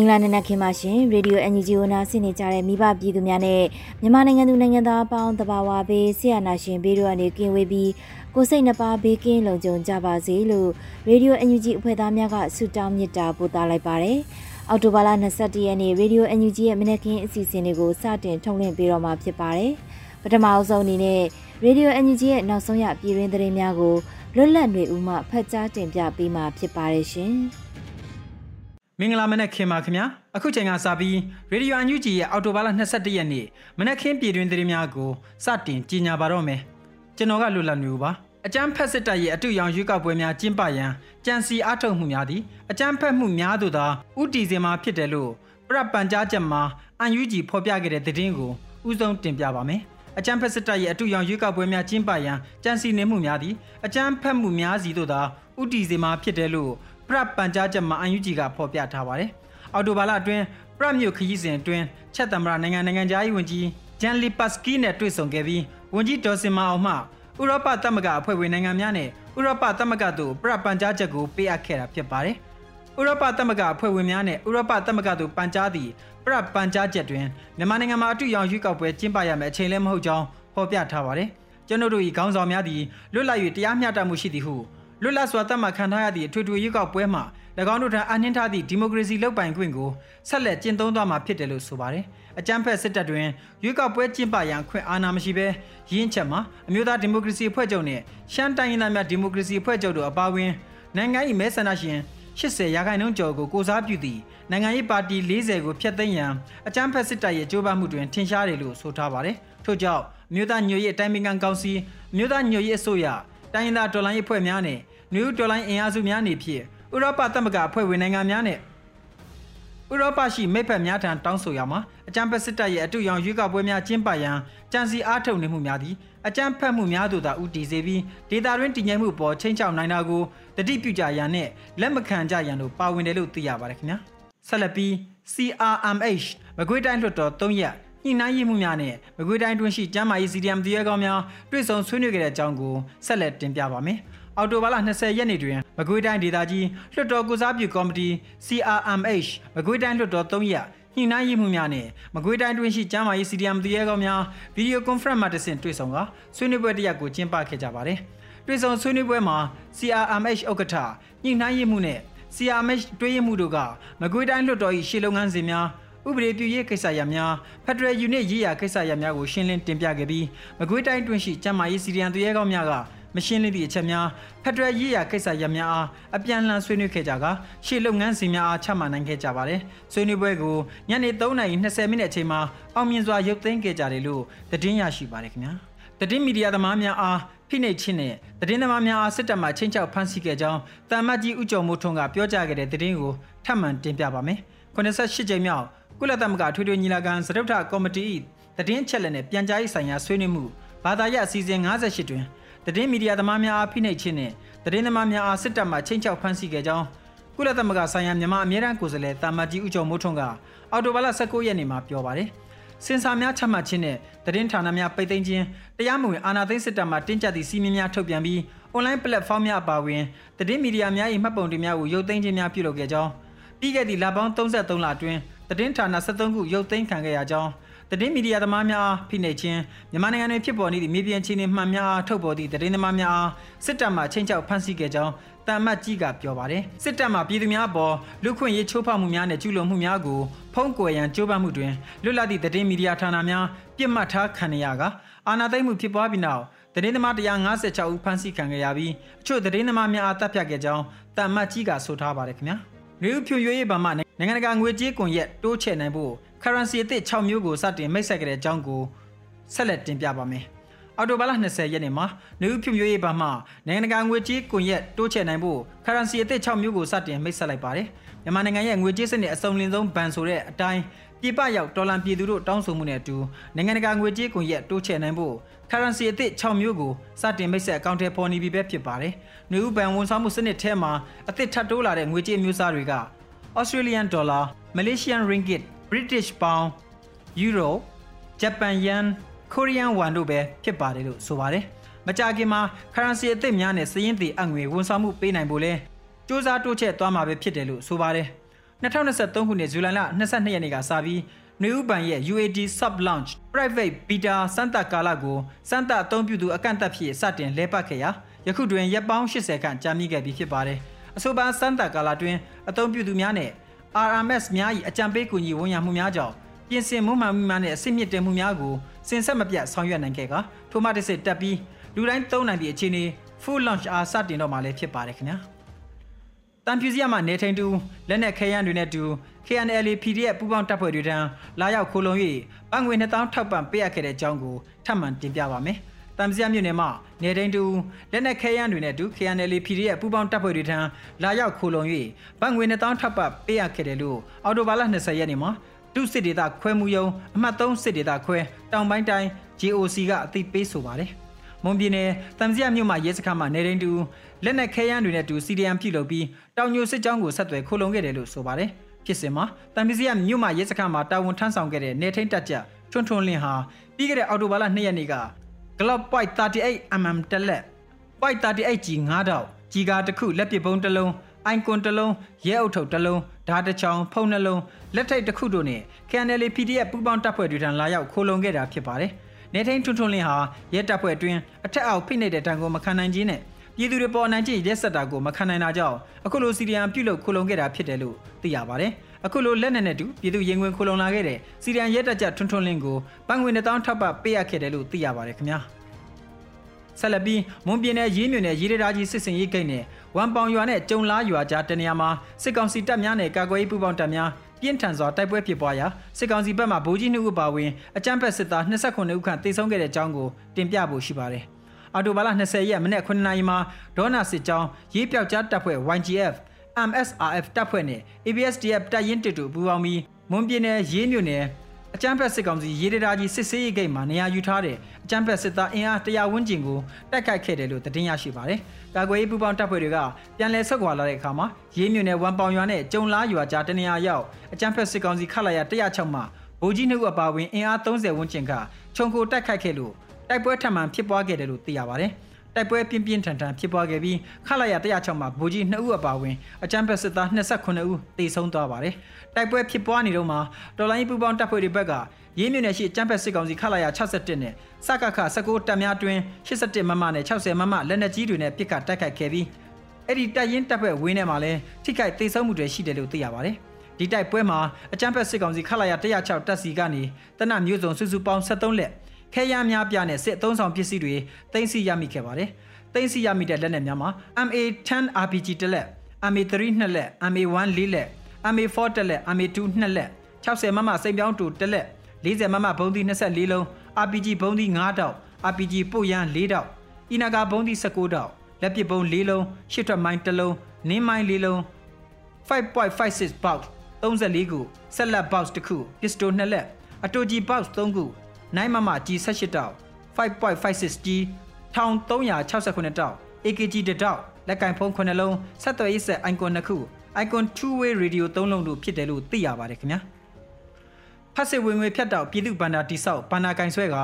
မင်္ဂလာနံနက်ခင်းပါရှင်ရေဒီယို NUG ကိုနားဆင်နေကြတဲ့မိဘပြည်သူများနဲ့မြန်မာနိုင်ငံသူနိုင်ငံသားအပေါင်းတဘာဝဘေးဆရာနာရှင်ဘေးတို့ကနေကင်းဝေးပြီးကိုစိတ်နှပါဘေးကင်းလုံခြုံကြပါစေလို့ရေဒီယို NUG အဖွဲ့သားများကဆုတောင်းမေတ္တာပို့သလိုက်ပါတယ်အော်တိုဘာလ21ရက်နေ့ရေဒီယို NUG ရဲ့မနက်ခင်းအစီအစဉ်လေးကိုစတင်ထုတ်လွှင့်ပေးတော့မှာဖြစ်ပါတယ်ပထမအဆုံးအနေနဲ့ရေဒီယို NUG ရဲ့နောက်ဆုံးရပြည်တွင်းသတင်းများကိုလွတ်လပ်နေဦးမှဖတ်ကြားတင်ပြပေးမှာဖြစ်ပါတယ်ရှင်။ မင်္ဂလာမနက်ခင်းပါခင်ဗျာအခုချိန်ကစပြီးရေဒီယိုအန်ယူဂျီရဲ့အော်တိုဘာလ22ရက်နေ့မနက်ခင်းပြည်တွင်သတင်းများကိုစတင်ကြီးညာပါတော့မယ်ကျွန်တော်ကလွတ်လပ်နေဦးပါအကြမ်းဖက်စစ်တပ်ရဲ့အတူရောင်ရွေးကောက်ပွဲများကျင်းပရန်ကြံစီအားထုတ်မှုများသည်အကြမ်းဖက်မှုများသို့သာဥတီစင်မှာဖြစ်တယ်လို့ပြပန်ကြားချက်မှာအန်ယူဂျီဖော်ပြခဲ့တဲ့သတင်းကိုဥဆုံးတင်ပြပါမယ်အကြမ်းဖက်စစ်တပ်ရဲ့အတူရောင်ရွေးကောက်ပွဲများကျင်းပရန်ကြံစီနေမှုများသည်အကြမ်းဖက်မှုများစီသို့သာဥတီစင်မှာဖြစ်တယ်လို့ ပရပန်ကြားချက်မှာအန်ယူဂျီကဖော်ပြထားပါတယ်။အော်တိုဘာလအတွင်းပရမြို့ခရီးစဉ်အတွင်းချက်သမ္မတနိုင်ငံနိုင်ငံသားရေးဝန်ကြီးဂျန်လီပတ်စကီနဲ့တွေ့ဆုံခဲ့ပြီးဝန်ကြီးဒေါ်စင်မာအောင်မှဥရောပသမဂ္ဂအဖွဲ့ဝင်နိုင်ငံများနဲ့ဥရောပသမဂ္ဂတို့ပရပန်ကြားချက်ကိုပေးအပ်ခဲ့တာဖြစ်ပါတယ်။ဥရောပသမဂ္ဂအဖွဲ့ဝင်များနဲ့ဥရောပသမဂ္ဂတို့ပန်ကြားသည့်ပရပန်ကြားချက်တွင်မြန်မာနိုင်ငံမှာအတူရောင်ရွေးကောက်ပွဲကျင်းပရမယ့်အချိန်လည်းမဟုတ်ကြောင်းဖော်ပြထားပါတယ်။ကျွန်တော်တို့၏ခေါင်းဆောင်များသည်လွတ်လပ်၍တရားမျှတမှုရှိသည်ဟု လွတ်လပ်စွာသတ်မှတ်ခံထားရသည့်အထွေထွေရွေးကောက်ပွဲမှာ၎င်းတို့ထံအနှင်းထားသည့်ဒီမိုကရေစီလုပ်ပိုင်ခွင့်ကိုဆက်လက်ကျင့်သုံးသွားမှာဖြစ်တယ်လို့ဆိုပါတယ်။အကြမ်းဖက်စစ်တပ်တွင်ရွေးကောက်ပွဲကျင်းပရန်ခွင့်အာဏာမရှိဘဲရင်းချက်မှာအမျိုးသားဒီမိုကရေစီအဖွဲ့ချုပ်နဲ့ရှမ်းတိုင်းရင်းသားများဒီမိုကရေစီအဖွဲ့ချုပ်တို့အပါအဝင်နိုင်ငံ၏မဲဆန္ဒရှင်80ရာခိုင်နှုန်းကျော်ကိုကိုစားပြုသည့်နိုင်ငံရေးပါတီ40ကိုဖျက်သိမ်းရန်အကြမ်းဖက်စစ်တပ်ရဲ့ကြိုးပမ်းမှုတွင်ထင်ရှားတယ်လို့ဆိုထားပါတယ်။ထို့ကြောင့်မြို့သားညွေရဲ့အတိုင်းပင်ခံကောင်စီမြို့သားညွေရဲ့အစိုးရတိုင်းရင်းသားတော်လှန်ရေးအဖွဲ့များနဲ့ နယူးတော်လိုင်းအင်အားစုများနေဖြင့်ဥရောပသမဂ္ဂအဖွဲ့ဝင်နိုင်ငံများနဲ့ဥရောပရှိမိဖက်များထံတောင်းဆိုရမှာအကြမ်းဖက်စစ်တပ်ရဲ့အတူရောင်ရွေးကောက်ပွဲများကျင်းပရန်ကြံစီအားထုတ်နေမှုများသည်အကြမ်းဖက်မှုများသို့သာဥတီစေပြီးဒေတာတွင်တည်ငြိမ်မှုပေါ်ချိန်ချောက်နိုင်တာကိုတတိပြုကြရန်နဲ့လက်မခံကြရန်တို့ပါဝင်တယ်လို့သိရပါတယ်ခင်ဗျာဆက်လက်ပြီး CRMH မကွေးတိုင်းလွှတ်တော်3ရက်ညှိနှိုင်းရေးမှုများနဲ့မကွေးတိုင်းတွင်းရှိကျမ်းမာရေး CDM တရေကောင်းများတွေ့ဆုံဆွေးနွေးခဲ့တဲ့အကြောင်းကိုဆက်လက်တင်ပြပါမယ် အော်တိုဘာလ20ရက်နေ့တွင်မကွေးတိုင်းဒေသကြီးလွှတ်တော်ကုစားပြုကော်မတီ CRMH မကွေးတိုင်းလွှတ်တော်3ရက်ညှိနှိုင်းရေးမှုများနဲ့မကွေးတိုင်းတွင်းရှိကျမ်းမာရေး CDM တရေကောင်းများဗီဒီယိုကွန်ဖရင့်မှတဆင့်တွေ့ဆုံကဆွေးနွေးပွဲတစ်ရပ်ကိုကျင်းပခဲ့ကြပါတယ်။တွေ့ဆုံဆွေးနွေးပွဲမှာ CRMH ဥက္ကဋ္ဌညှိနှိုင်းရေးမှုနဲ့ CRMH တွဲရေးမှုတို့ကမကွေးတိုင်းလွှတ်တော်၏ရှေ့လုပ်ငန်းစဉ်များဥပဒေပြုရေးကိစ္စရပ်များဖက်ဒရယ်ယူနစ်ရေးရာကိစ္စရပ်များကိုရှင်းလင်းတင်ပြခဲ့ပြီးမကွေးတိုင်းတွင်းရှိကျမ်းမာရေးစီရီယံတရေကောင်းများက မရှင်းလင်းသည့်အချက်များဖက်ဒရယ်ရေးရာကိစ္စရပ်များအားအပြန်အလှန်ဆွေးနွေးခဲ့ကြကာရှေ့လုပ်ငန်းစဉ်များအားချမှတ်နိုင်ခဲ့ကြပါတယ်။ဆွေးနွေးပွဲကိုညနေ3:20မိနစ်အချိန်မှာအောင်မြင်စွာရုပ်သိမ်းခဲ့ကြတယ်လို့သတင်းရရှိပါတယ်ခင်ဗျာ။သတင်းမီဒီယာသမားများအားဖိနှိပ်ခြင်းနဲ့သတင်းသမားများအားစစ်တပ်မှချင်းချောက်ဖမ်းဆီးခဲ့ကြောင်းတာမတ်ကြီးဦးကျော်မိုးထွန်းကပြောကြားခဲ့တဲ့သတင်းကိုထပ်မံတင်ပြပါမယ်။88ကြိမ်မြောက်ကုလသမဂ္ဂထွေထွေညီလာခံစတုထကော်မတီသတင်းချက်လက်နဲ့ပြန်ကြားရေးဆိုင်ရာဆွေးနွေးမှုဘာသာရပ်အစီအစဉ်58တွင် သတင်းမီဒီယာသမားများအားဖိနှိပ်ခြင်းနဲ့သတင်းသမားများအားစစ်တပ်မှချင်းချောက်ဖမ်းဆီးခဲ့ကြောင်းကုလသမဂ္ဂဆိုင်ရာမြန်မာအမြဲတမ်းကိုယ်စားလှယ်တာမတ်ကြီးဦးကျော်မိုးထွန်းကအော်တိုဘာလ19ရက်နေ့မှာပြောပါတယ်။စင်ဆာများချမှတ်ခြင်းနဲ့သတင်းဌာနများပိတ်သိမ်းခြင်းတရားမဝင်အာဏာသိမ်းစစ်တပ်မှတင်းကျပ်သည့်စီးမင်းများထုတ်ပြန်ပြီး online platform များအပါအဝင်သတင်းမီဒီယာများ၏မှတ်ပုံတင်များကိုရုပ်သိမ်းခြင်းများပြုလုပ်ခဲ့ကြောင်းပြီးခဲ့သည့်လပေါင်း33လအတွင်းသတင်းဌာန73ခုရုပ်သိမ်းခံခဲ့ရကြောင်း သတင်းမီဒီယာသမားများဖိနှိပ်ခြင်းမြန်မာနိုင်ငံတွင်ဖြစ်ပေါ်နေသည့်မြေပြင်အခြေအနေမှန်များအားထုတ်ပေါ်သည့်သတင်းသမားများအားစစ်တပ်မှချင်းချောက်ဖမ်းဆီးခဲ့ကြောင်းတမ်မတ်ကြီးကပြောပါတယ်စစ်တပ်မှပြည်သူများအပေါ်လူခွင့်ရေးချိုးဖောက်မှုများနဲ့ကျူးလွန်မှုများကိုဖုံးကွယ်ရန်ကြိုးပမ်းမှုတွင်လွတ်လပ်သည့်သတင်းမီဒီယာဌာနများပြစ်မှတ်ထားခံရကအာဏာသိမ်းမှုဖြစ်ပွားပြီးနောက်သတင်းသမား156ဦးဖမ်းဆီးခံခဲ့ရပြီးအချို့သတင်းသမားများအားတပ်ဖြတ်ခဲ့ကြောင်းတမ်မတ်ကြီးကဆိုထားပါတယ်ခင်ဗျာ။လူဖြူရွေးဘာမှနိုင်ငံတကာငွေကြေးကွန်ရက်တိုးချဲ့နိုင်ဖို့ currency အသစ်6မျိုးကိုစတင်မိတ်ဆက်ခဲ့တဲ့အကြောင်းကိုဆက်လက်တင်ပြပါမယ်။အော်တိုဘာလ20ရက်နေ့မှာနေဦးဖြူမျိုးရေးဘာမှနိုင်ငံတကာငွေကြေးကွန်ရက်တိုးချဲ့နိုင်ဖို့ currency အသစ်6မျိုးကိုစတင်မိတ်ဆက်လိုက်ပါတယ်။မြန်မာနိုင်ငံရဲ့ငွေကြေးစနစ်အစုံလင်ဆုံးဘဏ်ဆိုတဲ့အတိုင်းပြည်ပရောက်ဒေါ်လာပြည်သူတို့တောင်းဆိုမှုနဲ့အတူနိုင်ငံတကာငွေကြေးကွန်ရက်တိုးချဲ့နိုင်ဖို့ currency အသစ်6မျိုးကိုစတင်မိတ်ဆက်အကောင့်ထဲပေါ်နေပြီပဲဖြစ်ပါတယ်။နေဦးဘဏ်ဝန်ဆောင်မှုစနစ်ထဲမှာအသစ်ထပ်တိုးလာတဲ့ငွေကြေးမျိုးစားတွေက Australian dollar, Malaysian ringgit, British pound, euro, Japan yen, Korean won တို့ပဲဖြစ်ပါတယ်လို့ဆိုပါတယ်။မကြခင်မှာ currency အသစ်များနဲ့စည်ရင်းတည်အငွေဝန်ဆောင်မှုပေးနိုင်ဖို့လဲစ조사တိုးချဲ့သွားမှာပဲဖြစ်တယ်လို့ဆိုပါတယ်။2023ခုနှစ်ဇူလိုင်လ22ရက်နေ့ကစပြီးနယူးဘန်ရဲ့ UAD sub launch private beta စမ်းသပ်ကာလကိုစမ်းသပ်အသုံးပြုသူအကန့်အသတ်ဖြစ်စတင်လဲပတ်ခဲ့ရာယခုတွင်ရက်ပေါင်း80ခန့်ကြာမြင့်ခဲ့ပြီးဖြစ်ပါတယ်။အဆိုပါစမ်းသပ်ကာလတွင်အသုံးပြုသူများနဲ့ RMS များ၏အကြံပေးကူညီဝန်ရမှုများကြောင့်ပြင်ဆင်မှုမှန်မှုများနဲ့အဆင့်မြင့်တင်မှုများကိုစင်ဆက်မပြတ်ဆောင်ရွက်နိုင်ခဲ့ကထိုမှတစ်စစ်တက်ပြီးလူတိုင်းသုံးနိုင်သည့်အခြေအနေ full launch အားစတင်တော့မှလည်းဖြစ်ပါတယ်ခင်ဗျာတန်ဖြူစရမှနေထိန်တူလက်နက်ခဲယမ်းတွေနဲ့တူ KNL PDF ပူးပေါင်းတပ်ဖွဲ့တွေထံလာရောက်ခိုလုံ၍ပန်းငွေ2000ထောက်ပံ့ပေးအပ်ခဲ့တဲ့အကြောင်းကိုထပ်မံတင်ပြပါမယ်။ တမ်စရမြို့နယ်မှာနေတိုင်းတူလက်နက်ခဲယမ်းတွေနဲ့တူ KNL PDF ပူးပေါင်းတပ်ဖွဲ့တွေထံလာရောက်ခိုလုံ၍ပန်းငွေ2000ထောက်ပံ့ပေးအပ်ခဲ့တယ်လို့အော်တိုဘာလ20ရက်နေ့မှာဒုစစ်ဒေသခွဲမှုယုံအမှတ်3စစ်ဒေသခွဲတောင်ပိုင်းတိုင်း GOC ကအသိပေးဆိုပါတယ်။မွန်ပြည်နယ်တမ်စရမြို့မှာရဲစခန်းမှာနေတိုင်းတူလက်နက်ခဲယမ်းတွေနဲ့တူ CDM ပြုလုပ်ပြီးတောင်ညိုစစ်ကြောင်းကိုဆက်သွယ်ခိုလုံခဲ့တယ်လို့ဆိုပါတယ်။ဖြစ်စဉ်မှာတမ်ပီစီယမြို့မှာရဲစခန်းမှာတာဝန်ထမ်းဆောင်ခဲ့တဲ့နေထိန်တက်ကြထွန်းထွန်းလင်းဟာပြီးခဲ့တဲ့အောက်တိုဘာလ2ရက်နေ့က Glock Point 38mm တက်လက် Point 38G 9တောက်ကြီးကားတစ်ခုလက်ပစ်ပုံးတစ်လုံးအိုင်ကွန်တစ်လုံးရဲအုပ်ထုပ်တစ်လုံးဓာတ်တစ်ချောင်းဖုံးနှလုံးလက်ထိတ်တစ်ခုတို့နဲ့ KNL PDF ပူးပေါင်းတပ်ဖွဲ့တွေထံလာရောက်ခိုးလုံခဲ့တာဖြစ်ပါတယ်။နေထိန်ထွန်းထွန်းလင်းဟာရဲတပ်ဖွဲ့အတွင်းအထက်အောက်ဖိနှိပ်တဲ့တံကိုမခံနိုင်ခြင်းနဲ့ပြည်သူတွေပေါ်နိုင်ခြင်းရက်စက်တာကိုမခံနိုင်တာကြောင့်အခုလိုစီရီယံပြုတ်လုခိုလုံခဲ့တာဖြစ်တယ်လို့သိရပါတယ်။ အခုလိုလက်နက်နဲ့တူပြည်သူရင်ဝင်ခိုလုံလာခဲ့တဲ့စီရီယံရက်တက်ကြထွန်းထွန်းလင်းကိုပန်းငွေ1000ထပ်ပပေးအပ်ခဲ့တယ်လို့သိရပါတယ်ခင်ဗျာ။ဆက်လက်ပြီးမွန်ပြည်နယ်ရေးမြို့နယ်ရေးရတာကြီးစစ်စင်ရေးဂိတ်နဲ့ဝမ်ပောင်ရွာနဲ့ကျုံလားရွာကြားတနေရာမှာစစ်ကောင်စီတပ်များနဲ့ကာကွယ်ရေးပူးပေါင်းတပ်များပြင်းထန်စွာတိုက်ပွဲဖြစ်ပွားရာစစ်ကောင်စီဘက်မှဗိုလ်ကြီးနှုတ်ဦးပါဝင်အကြမ်းဖက်စစ်သား29ဦးခန့်တေဆုံးခဲ့တဲ့အကြောင်းကိုတင်ပြဖို့ရှိပါတယ်။အော်တိုဘာလ20ရက်မနေ့9နာရီမှာဒေါနာစစ်ကြောင်းရေးပြောက်ကြားတပ်ဖွဲ့ YGF MSRF တပ်ဖွဲ့နဲ့ ABSDF တပ်ရင်းတစ်တူပူးပေါင်းပြီးမွန်ပြည်နယ်ရေးမြို့နယ်အကြမ်းဖက်စစ်ကောင်စီရေးဒရာကြီးစစ်ဆေးရေးဂိတ်မှာနေရာယူထားတဲ့အကြမ်းဖက်စစ်သားအင်အား100ဝန်းကျင်ကိုတိုက်ခိုက်ခဲ့တယ်လို့သတင်းရရှိပါတယ်။ကာကွယ်ရေးပူးပေါင်းတပ်ဖွဲ့တွေကပြန်လည်ဆက်ခွာလာတဲ့အခါမှာရေးမြို့နယ်ဝမ်ပောင်ရွာနဲ့ကျုံလားရွာကြားတနေရာရောက်အကြမ်းဖက်စစ်ကောင်စီခတ်လိုက်ရ106မှဗိုလ်ကြီးနှုတ်အပါဝင်အင်အား30ဝန်းကျင်ကခြုံကိုတိုက်ခိုက်ခဲ့လို့တိုက်ပွဲထပ်မံဖြစ်ပွားခဲ့တယ်လို့သိရပါတယ်။ တိုက်ပွဲပြင်းပြင်းထန်ထန်ဖြစ်ပွားခဲ့ပြီးခလာရ106မှာဗိုလ်ကြီး2ဦးအပါအဝင်အကြမ်းဖက်စစ်သား29ဦးတေဆုံးသွားပါတယ်။တိုက်ပွဲဖြစ်ပွားနေတော့မှာတော်လိုင်းပူပေါင်းတပ်ဖွဲ့တွေဘက်ကရေးမြင့်နယ်ရှိအကြမ်းဖက်စစ်ကောင်စီခလာရ61နဲ့စကခ19တပ်များတွင်81မမနဲ့60မမလက်နက်ကြီးတွေနဲ့ပစ်ခတ်တိုက်ခိုက်ခဲ့ပြီးအဲ့ဒီတပ်ရင်းတပ်ဖွဲ့ဝင်းထဲမှာလည်းထိခိုက်တေဆုံးမှုတွေရှိတယ်လို့သိရပါတယ်။ဒီတိုက်ပွဲမှာအကြမ်းဖက်စစ်ကောင်စီခလာရ106တပ်စီကနေတနတ်မျိုးစုံစုစုပေါင်း73လက် ခဲယမ်းများပြနဲ့စစ်အုံဆောင်ပစ္စည်းတွေတင်စီရမိခဲ့ပါတယ်။တင်စီရမိတဲ့လက်နက်များမှာ MA10 RPG တစ်လက် MA3 နှစ်လက် MA1 လေးလက် MA4 တစ်လက် MA2 နှစ်လက်60မမစိန်ပြောင်းတူတစ်လက်40မမဘုံသီး24လုံး RPG ဘုံသီး9တောက် RPG ပို့ရန်4တောက်အီနာဂါဘုံသီး19တောက်လက်ပစ်ဘုံ4လုံးရှစ်ထွက်မိုင်း1လုံးနင်းမိုင်း4လုံး5.56 box 34ခုဆက်လက် box တစ်ခု pistol 2လက်အတူကြီး box 3ခု 9မမ G18 တောက် 5.56G 1369တောက် AKG တတောက်လက်ကင်ဖုန်း9လုံးဆက်သွယ်ရေးဆက် icon 2ခု icon two way radio 3လုံးတို့ဖြစ်တယ်လို့သိရပါတယ်ခင်ဗျာဖတ်စစ်ဝင်ငွေဖြတ်တောက်ပြည်သူဗန္ဒာတိဆောက်ဗန္ဒာကင်ဆွဲက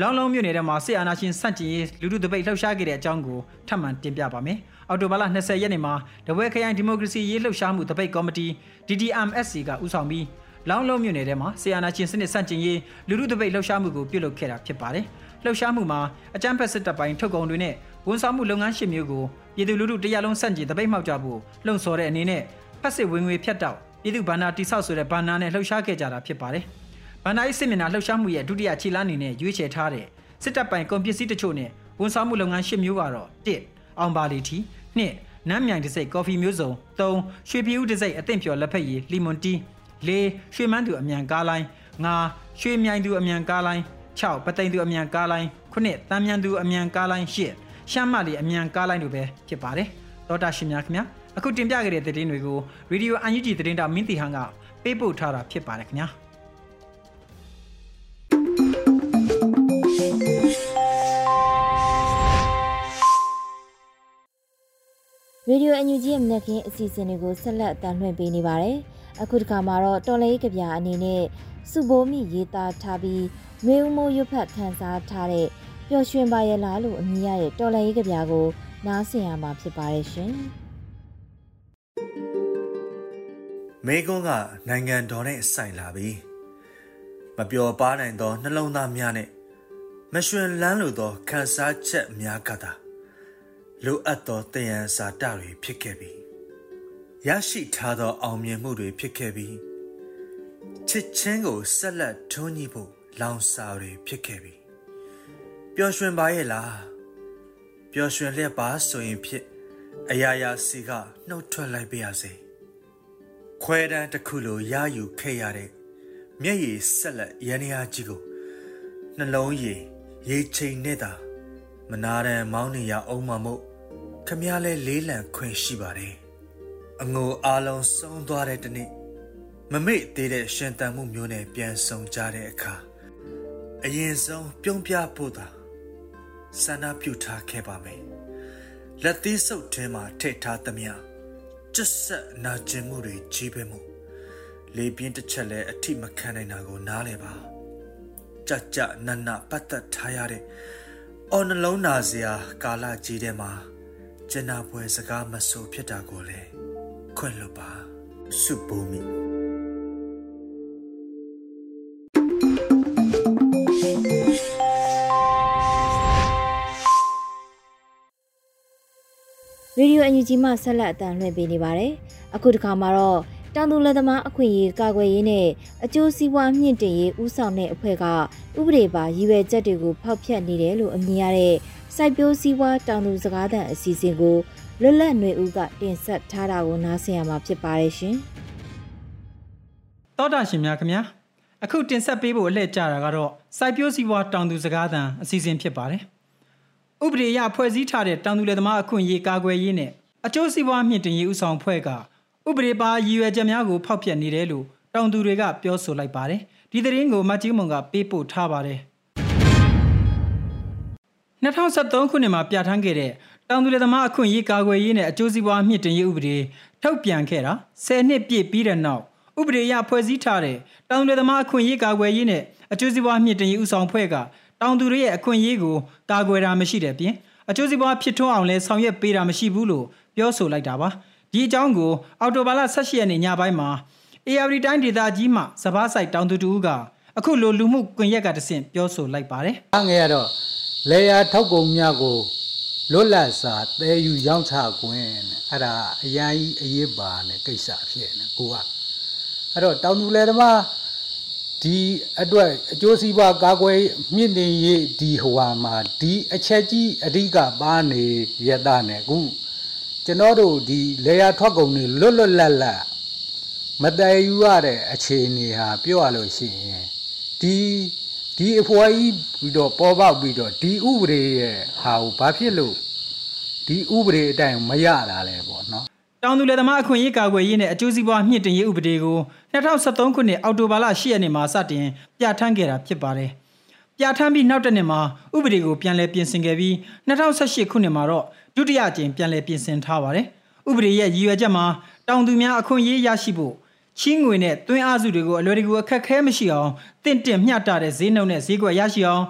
လောင်းလုံးမြို့နယ်ထဲမှာစစ်အာဏာရှင်စန့်ကျင်ရေးလူထုတပိတ်လှုပ်ရှားခဲ့တဲ့အကြောင်းကိုထပ်မံတင်ပြပါမယ်။အော်တိုဘာလ20ရက်နေ့မှာတပွဲခရိုင်ဒီမိုကရေစီရေးလှုပ်ရှားမှုတပိတ်ကော်မတီ DDMSC ကဦးဆောင်ပြီး လောင်းလုံးမြို့နယ်ထဲမှာဆီယနာချင်းစနစ်စန့်ကျင်ရေးလူလူတပိတ်လှုပ်ရှားမှုကိုပြုလုပ်ခဲ့တာဖြစ်ပါတယ်။လှုပ်ရှားမှုမှာအကြမ်းဖက်စစ်တပ်ပိုင်းထုတ်ကုန်တွေနဲ့ဝန်ဆောင်မှုလုပ်ငန်းရှင်မျိုးကိုပြည်သူလူထုတရားလုံးစန့်ကျင်တပိတ်မှောက်ကြဖို့လှုံ့ဆော်တဲ့အနေနဲ့ဖက်စစ်ဝင်ငွေဖြတ်တောက်ပြည်သူဗန္နာတိဆောက်ဆိုတဲ့ဗန္နာနဲ့လှုပ်ရှားခဲ့ကြတာဖြစ်ပါတယ်။ဗန္နာ၏စစ်မျက်နှာလှုပ်ရှားမှုရဲ့ဒုတိယခြေလှမ်းအနေနဲ့ရွေးချယ်ထားတဲ့စစ်တပ်ပိုင်းကုန်ပစ္စည်းတချို့နဲ့ဝန်ဆောင်မှုလုပ်ငန်းရှင်မျိုးကတော့1အောင်ပါလီတီ2နမ်းမြိုင်တစိတ်ကော်ဖီမျိုးစုံ3ရွှေပြည်ဦးတစိတ်အသင့်ဖြော်လက်ဖက်ရည်လီမွန်တီ 4ရွှေမန်းသူအမြန်ကားလိုင်း5ရွှေမြိုင်သူအမြန်ကားလိုင်း6ပသိမ်သူအမြန်ကားလိုင်း9တမ်းမြန်သူအမြန်ကားလိုင်း8ရှမ်းမလီအမြန်ကားလိုင်းတို့ပဲဖြစ်ပါတယ်တောတာရှင်များခင်ဗျာအခုတင်ပြခဲ့တဲ့သတင်းတွေကို Radio UNG သတင်းတာမင်းတီဟန်ကပေးပို့ထားတာဖြစ်ပါတယ်ခင်ဗျာရေဒီယိုအန်ယူဂျီရဲ့မနက်ခင်းအစီအစဉ်တွေကိုဆက်လက်တင်လွှင့်ပေးနေပါတယ်။ အခုတစ်ခါမှာတော့တော်လေးကဗျာအနေနဲ့စုဘိုးမိရေးသားထားပြီးမျိုးဦးမိုးရွတ်ဖတ်ခန်းစားထားတဲ့ပျော်ရွှင်ပါရဲ့လားလို့အမည်ရတဲ့တော်လေးကဗျာကိုနားဆင်ရမှာဖြစ်ပါတယ်ရှင်။မေကွန်းကနိုင်ငံတော်နဲ့ဆိုင်လာပြီ။မပျော်ပါနိုင်သောနှလုံးသားများနဲ့မရွှင်လန်းလိုသောခန်းစားချက်များကသာလိုအပ်သောတယံဇာတတွေဖြစ်ခဲ့ပြီ ရရှိထားသောအောင်မြင်မှုတွေဖြစ်ခဲ့ပြီချစ်ချင်းကိုဆက်လက်ထွန်းညှိဖို့လောင်စာတွေဖြစ်ခဲ့ပြီပျော်ရွှင်ပါရဲ့လားပျော်ရွှင်လျက်ပါဆိုရင်ဖြစ်အရာရာစီကနှုတ်ထွက်လိုက်ပါရစေခွဲတန်းတစ်ခုလိုရယူခဲ့ရတဲ့မျက်ရည်ဆက်လက်ရန်ရာကြီးကိုနှလုံးရည်ရေချိန်နဲ့သာမနာရန်မောင်းနေရအောင်မမို့ခမရလဲလေးလံခွင့်ရှိပါတယ် အငိုအားလုံးဆုံးသွားတဲ့တနေ့မမေ့သေးတဲ့ရှင်တန်မှုမျိုးနဲ့ပြန်ဆုံကြတဲ့အခါအရင်ဆုံးပြုံးပြဖို့သာဆန္ဒပြုထားခဲ့ပါမယ်လက်သီးစုပ်ထဲမှာထည့်ထားသမျှကျက်ဆက်နာကျင်မှုတွေကြီးပဲမှုလေပြင်းတစ်ချက်လဲအထိမခံနိုင်တာကိုနားလဲပါကြကြနနပတ်သက်ထားရတဲ့အော်နှလုံးနာစရာကာလကြီးထဲမှာကျင်နာပွဲစကားမဆိုဖြစ်တာကိုလည်း ခွင့်လွတ်ပါစုပူမိရေဒီယိုအန်ယူဂျီမှဆက်လက်အတန်လွှင့်ပေးနေပါတယ်။အခုတစ်ခါမှာတော့တောင်သူလက်သမားအခွင့်အရေးကာကွယ်ရေးနဲ့အကျိုးစီးပွားမြင့်တင်ရေးဦးဆောင်တဲ့အဖွဲ့ကဥပဒေပါရည်ရွယ်ချက်တွေကိုဖောက်ဖျက်နေတယ်လို့အမည်ရတဲ့စိုက်ပျိုးစည်းဝါးတောင်သူစကားသံအစီအစဉ်ကို လွတ်လပ်ຫນွေဦးကတင်ဆက်ထားတာကိုနားဆင်ရမှာဖြစ်ပါတယ်ရှင်။တောတာရှင်များခင်ဗျာအခုတင်ဆက်ပေးဖို့အလှည့်ကြတာကတော့စိုက်ပျိုးစည်းဝါးတောင်သူစကားသံအစီအစဉ်ဖြစ်ပါတယ်။ဥပဒေအရဖွဲ့စည်းထားတဲ့တောင်သူလယ်သမားအခွင့်အရေးကာကွယ်ရေးနဲ့အကျိုးစီးပွားမြင့်တင်ရေးဥဆောင်ဖွဲ့ကဥပဒေပါရည်ရွယ်ချက်များကိုဖောက်ဖျက်နေတယ်လို့တောင်သူတွေကပြောဆိုလိုက်ပါတယ်။ဒီသတင်းကိုမတ်ကြီးမုံကပေးပို့ထားပါတယ်။2023ခုနှစ်မှာပြဋ္ဌာန်းခဲ့တဲ့ တောင်သူလယ်သမားအခွင့်အရေးကာကွယ်ရေးနဲ့အကျိုးစီးပွားမြင့်တင်ရေးဥပဒေထုတ်ပြန်ခဲ့တာ10နှစ်ပြည့်ပြီးတဲ့နောက်ဥပဒေအရဖွဲ့စည်းထားတဲ့တောင်သူလယ်သမားအခွင့်အရေးကာကွယ်ရေးနဲ့အကျိုးစီးပွားမြင့်တင်ရေးဥဆောင်ဖွဲ့ကတောင်သူတွေရဲ့အခွင့်အရေးကိုကာကွယ်တာမရှိတဲ့ပြင်အကျိုးစီးပွားဖြစ်ထွန်းအောင်လဲဆောင်ရွက်ပေးတာမရှိဘူးလို့ပြောဆိုလိုက်တာပါဒီအကြောင်းကိုအော်တိုဘာလ18ရက်နေ့ညပိုင်းမှာ AR တိုင်းဒေသကြီးမှစပားဆိုင်တောင်သူတူကအခုလိုလူမှုကွန်ရက်ကတဆင့်ပြောဆိုလိုက်ပါတယ်။အငယ်ကတော့လေယာထောက်ကုန်များကို လွတ်လပ်စွာသဲယူရောင်းချခွင့်နဲ့အဲ့ဒါအရာကြီးအရေးပါတဲ့ကိစ္စဖြစ်နေကိုကအဲ့တော့တောင်သူလယ်သမားဒီအတွက်အကျိုးစီးပွားကာကွယ်မြင့်တင်ရေးဒီဟိုဟာမှာဒီအချက်ကြီးအဓိကပါနေရတာနဲ့ခုကျွန်တော်တို့ဒီလေယာထွက်ကုန်တွေလွတ်လွတ်လပ်လပ်မတည်ယူရတဲ့အခြေအနေဟာပြောရလို့ရှိရင်ဒီ ဒီအဖွားကြီးပြီးတော့ပေါ်ပေါက်ပြီးတော့ဒီဥပဒေရဲ့ဟာကိုဘာဖြစ်လို့ဒီဥပဒေအတိုင်းမရတာလဲပေါ့နော်တောင်သူလယ်သမားအခွင့်အရေးကာကွယ်ရေးနဲ့အကျိုးစီးပွားမြင့်တင်ရေးဥပဒေကို2023ခုနှစ်အောက်တိုဘာလ10ရက်နေ့မှာစတင်ပြဋ္ဌာန်းခဲ့တာဖြစ်ပါတယ်။ပြဋ္ဌာန်းပြီးနောက်တစ်နှစ်မှာဥပဒေကိုပြန်လည်ပြင်ဆင်ခဲ့ပြီး2018ခုနှစ်မှာတော့ဒုတိယကြိမ်ပြန်လည်ပြင်ဆင်ထားပါတယ်။ဥပဒေရဲ့ရည်ရွယ်ချက်မှာတောင်သူများအခွင့်အရေးရရှိဖို့ ချင်းငွေနဲ့တွင်းအားစုတွေကိုအလွယ်တကူအခက်ခဲမရှိအောင်တင့်တင့်မျှတတဲ့ဈေးနှုန်းနဲ့ဈေးကွက်ရရှိအောင်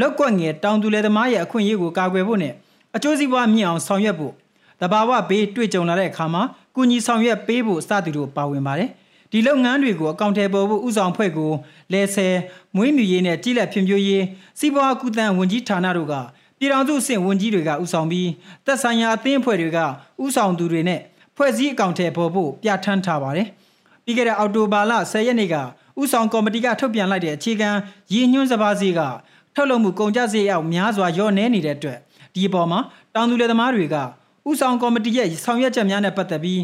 လောက်ကွက်ငယ်တောင်သူလယ်သမားရဲ့အခွင့်အရေးကိုကာကွယ်ဖို့နဲ့အကျိုးစီးပွားမြင့်အောင်ဆောင်ရွက်ဖို့တဘာဝဘေးတွေ့ကြုံလာတဲ့အခါမှာကုညီဆောင်ရွက်ပေးဖို့စသည်တို့ပါဝင်ပါတယ်ဒီဒီလုပ်ငန်းတွေကိုအကောင့်ထဲပေါ်ဖို့ဥဆောင်ဖွဲ့ကိုလဲဆယ်မွေးမြူရေးနဲ့ကြီးလက်ဖြန့်ဖြိုးရေးစီးပွားကူတန်ဝန်ကြီးဌာနတို့ကပြည်ထောင်စုအဆင့်ဝန်ကြီးတွေကဥဆောင်ပြီးသက်ဆိုင်ရာအသင်းအဖွဲ့တွေကဥဆောင်သူတွေနဲ့ဖွဲ့စည်းအကောင့်ထဲပေါ်ဖို့ပြဋ္ဌာန်းထားပါတယ်။ ပြီးခဲ့တဲ့အောက်တိုဘာလ10ရက်နေ့ကဥဆောင်ကော်မတီကထုတ်ပြန်လိုက်တဲ့အခြေခံရည်ညွှန်းစပါးစီကထုတ်လုပ်မှုကုန်ကျစရိတ်အောက်များစွာလျော့နည်းနေတဲ့အတွက်ဒီအပေါ်မှာတောင်သူလယ်သမားတွေကဥဆောင်ကော်မတီရဲ့ဆောင်ရွက်ချက်များနဲ့ပတ်သက်ပြီး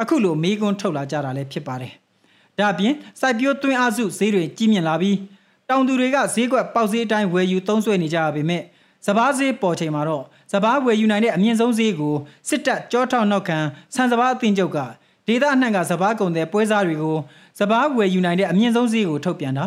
အခုလိုမေးခွန်းထုတ်လာကြတာလည်းဖြစ်ပါတယ်။ဒါ့အပြင်စိုက်ပျိုးသွင်းအားစုဈေးတွေကြီးမြင့်လာပြီးတောင်သူတွေကဈေးကွက်ပေါက်ဈေးအတိုင်းဝယ်ယူသုံးစွဲနေကြရပေမဲ့စပားဈေးပေါ်ချိန်မှာတော့စပားဝယ်ယူနိုင်တဲ့အမြင့်ဆုံးဈေးကိုစစ်တပ်ကြောထောက်နောက်ခံဆန်စပားအသင်းချုပ်က ဒေသအနှံ့ကစပားကုန်တဲ့ပွဲစားတွေကိုစပားဝယ်ယူနိုင်တဲ့အမြင့်ဆုံးဈေးကိုထုတ်ပြန်တာ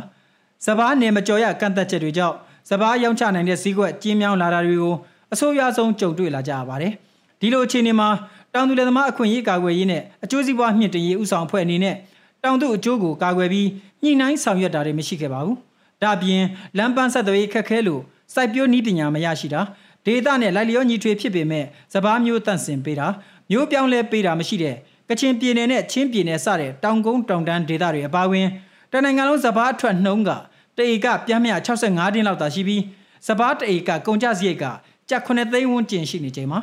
စပားနယ်မကျော်ရကန့်သက်ချက်တွေကြောင့်စပားရောင်းချနိုင်တဲ့ဈေးကွက်ကျင်းမြောင်းလာတာတွေကိုအဆိုးရွားဆုံးကြုံတွေ့လာကြရပါတယ်ဒီလိုအခြေအနေမှာတောင်သူလယ်သမားအခွင့်အရေးကာကွယ်ရေးနဲ့အကျိုးစီးပွားမြင့်တင်ရေးဥဆောင်အဖွဲ့အနေနဲ့တောင်သူအကျိုးကိုကာကွယ်ပြီးညှိနှိုင်းဆောင်ရွက်တာတွေမရှိခဲ့ပါဘူးဒါ့အပြင်လမ်းပန်းဆက်သွယ်ရေးခက်ခဲလို့စိုက်ပျိုးနည်းပညာမရရှိတာဒေသနဲ့လိုက်လျောညီထွေဖြစ်ပေမဲ့စပားမျိုးတန့်စင်ပေးတာမျိုးပြောင်းလဲပေးတာမရှိတဲ့ ကချင်ပြည်နယ်နဲ့ချင်းပြည်နယ်စတဲ့တောင်ကုန်းတောင်တန်းဒေသတွေအပါအဝင်တနိုင်ငံလုံးစပားအထွက်နှုံးကတဧကပြမ်းမြ65တင်းလောက်သာရှိပြီးစပားတဧကကုန်ကျစရိတ်ကကျပ်9သိန်းဝန်းကျင်ရှိနေချိန်မှာ